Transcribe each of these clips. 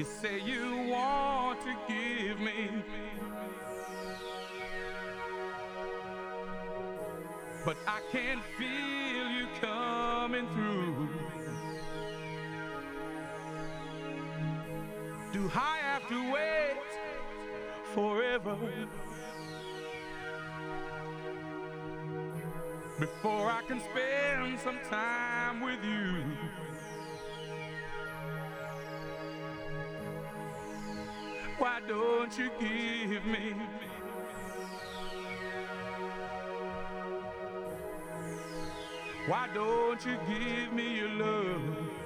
You say you want to give me. But I can't feel you coming through. Do I have to wait forever before I can spend some time with you? Why don't you give me? Why don't you give me your love?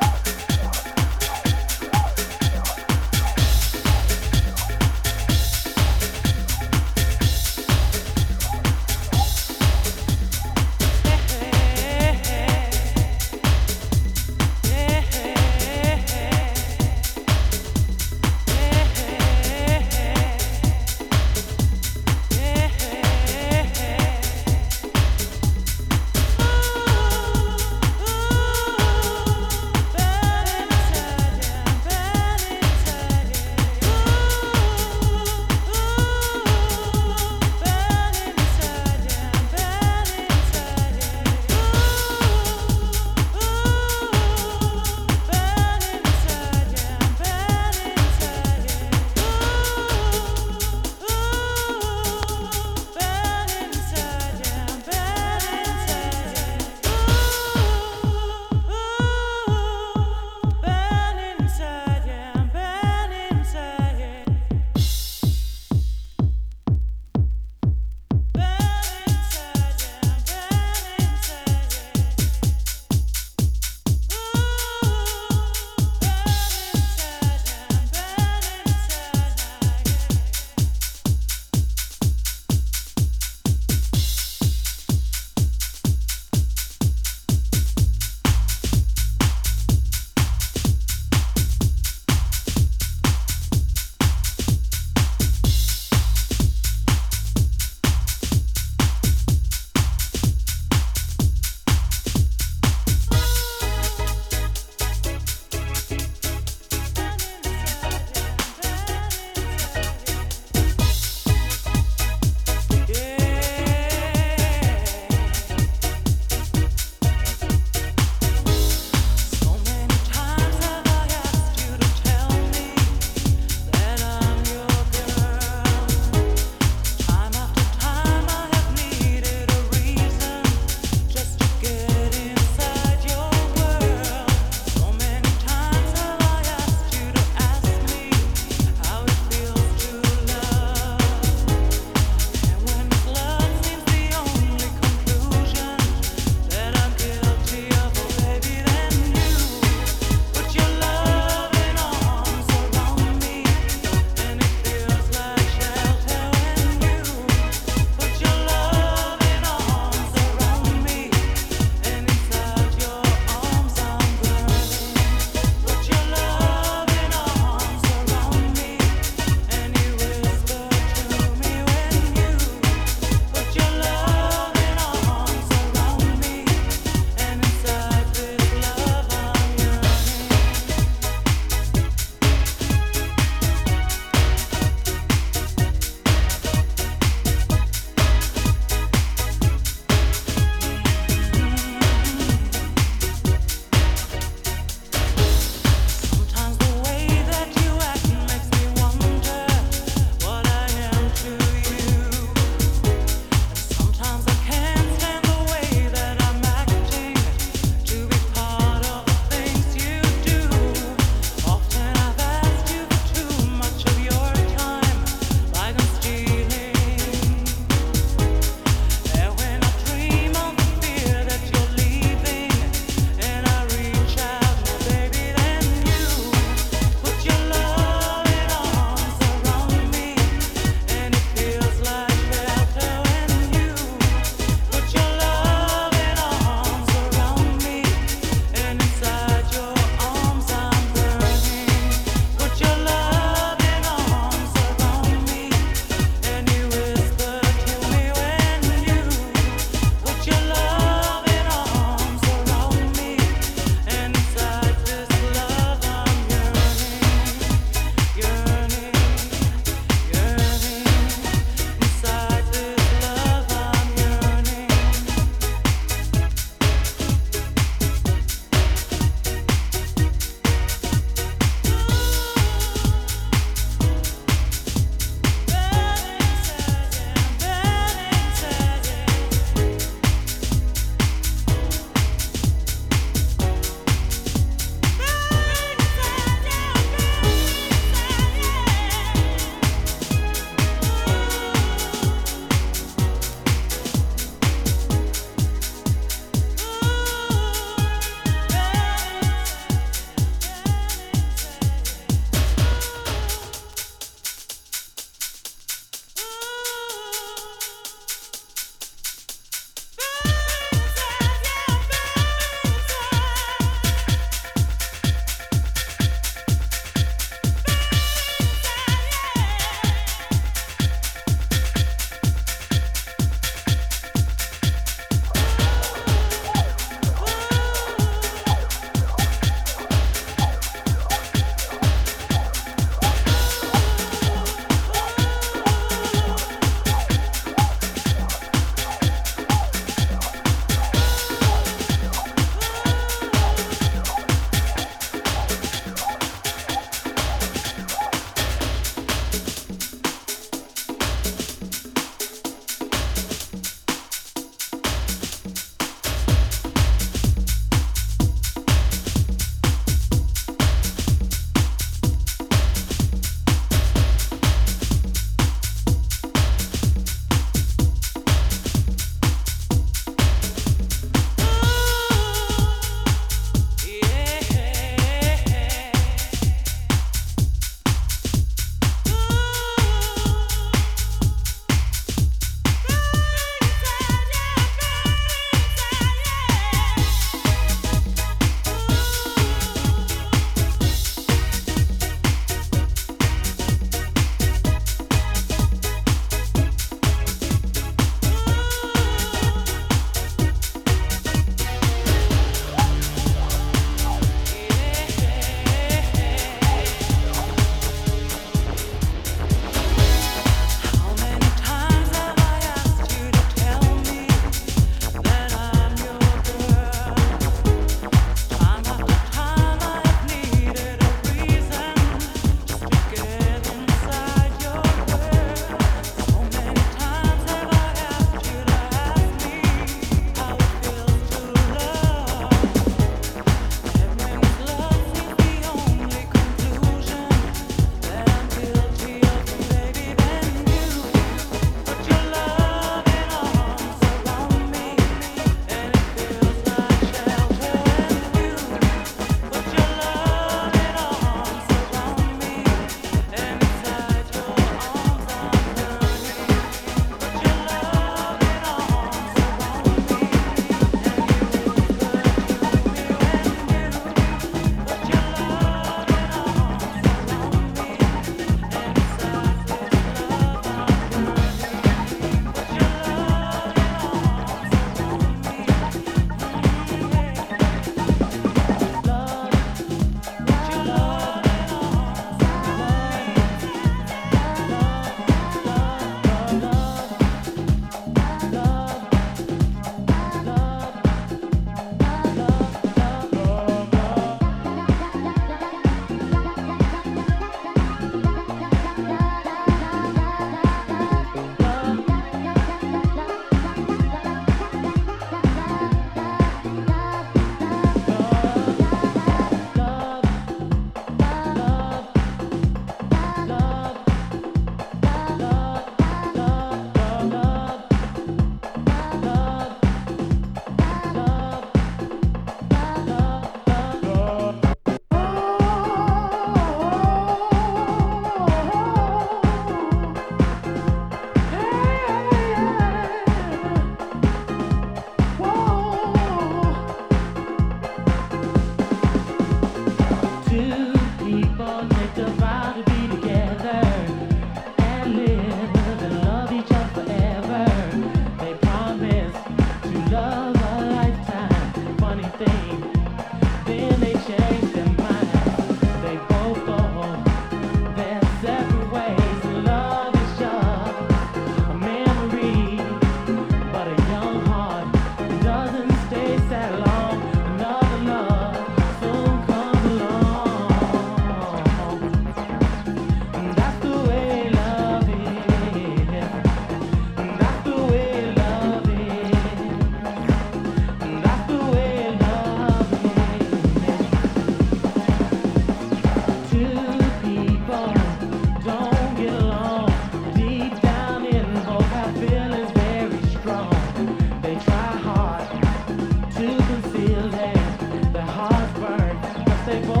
say.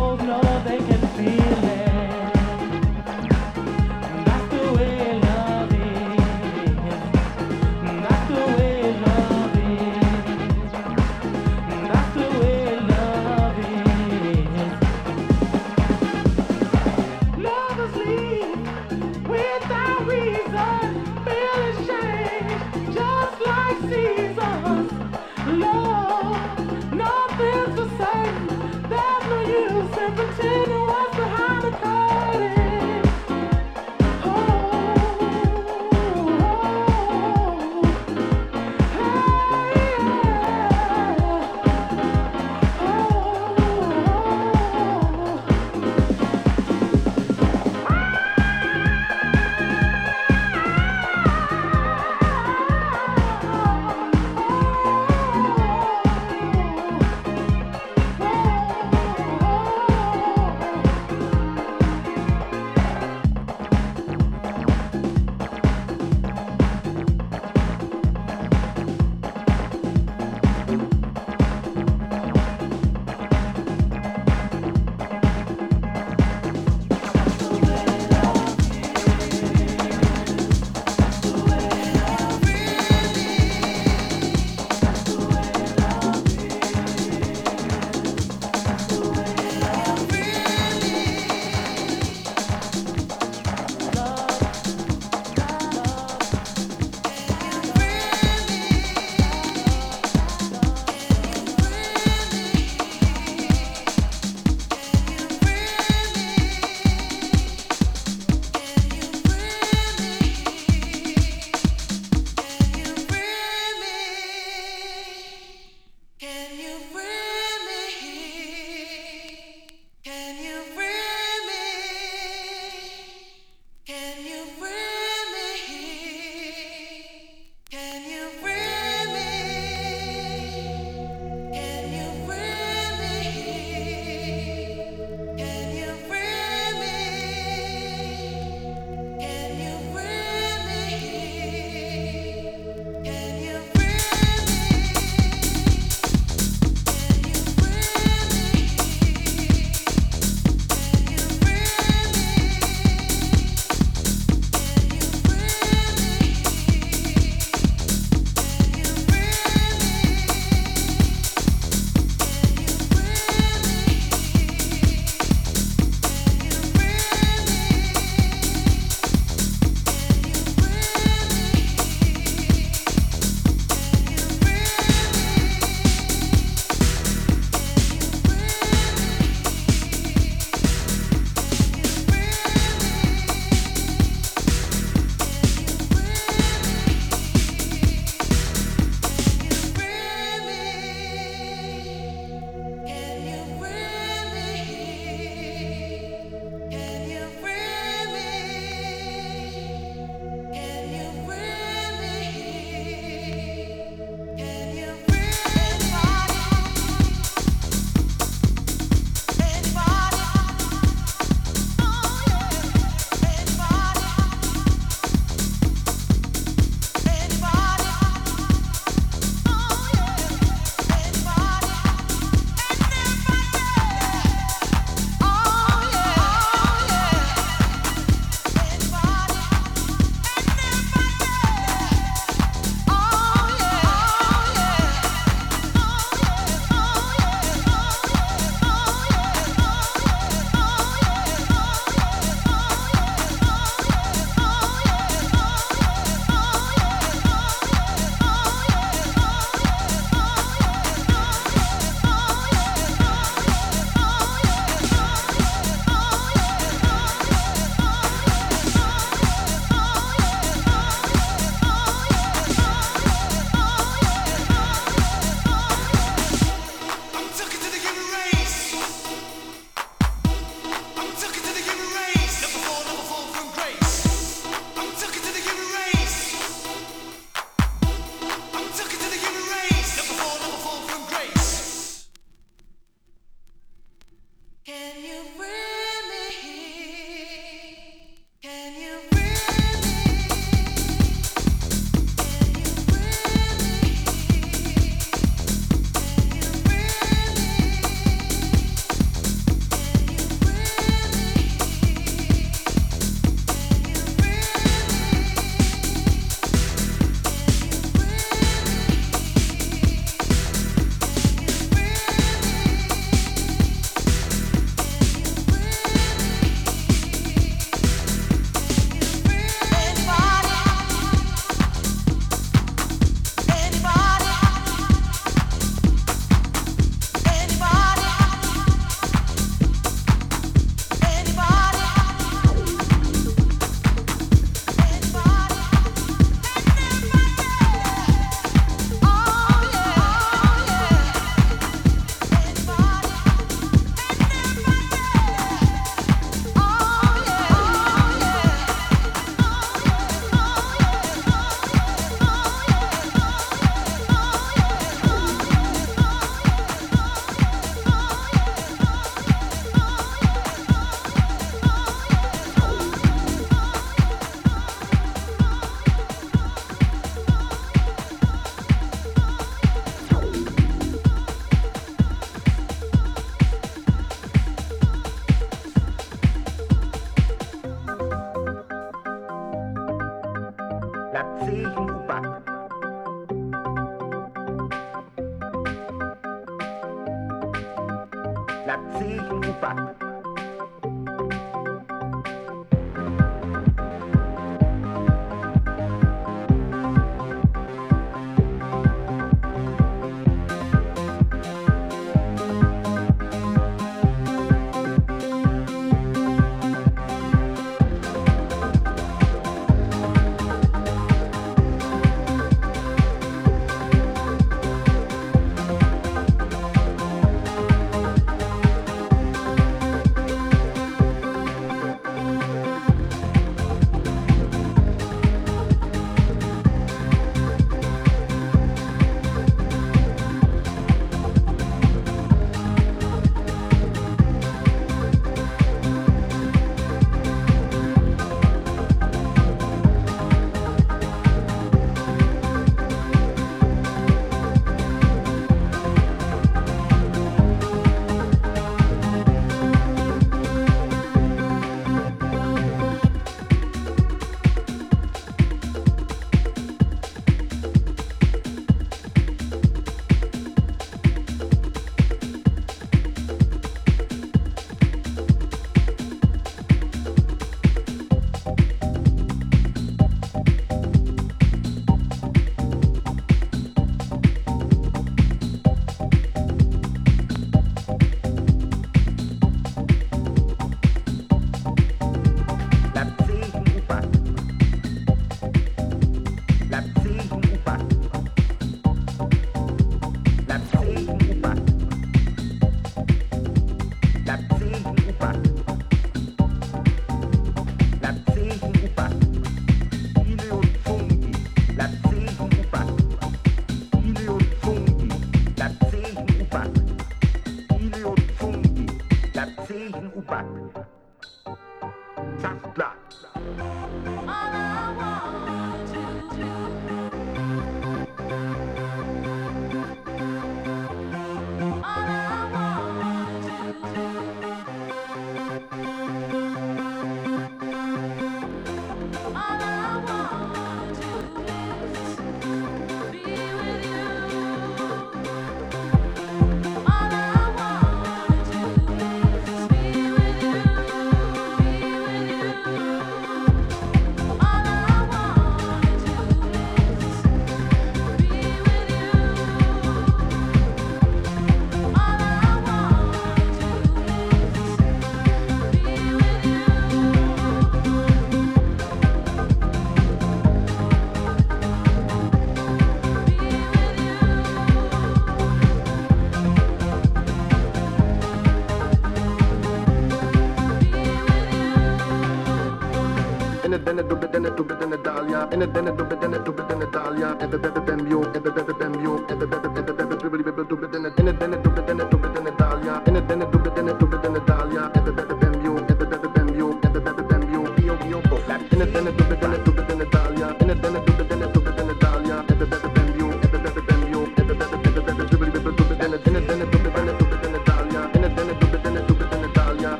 medaglia en het denne dubbel denne dubbel denne dahlia en de bebbe bem yo en de bebbe bem yo en de bebbe bebbe bebbe dubbel denne en het denne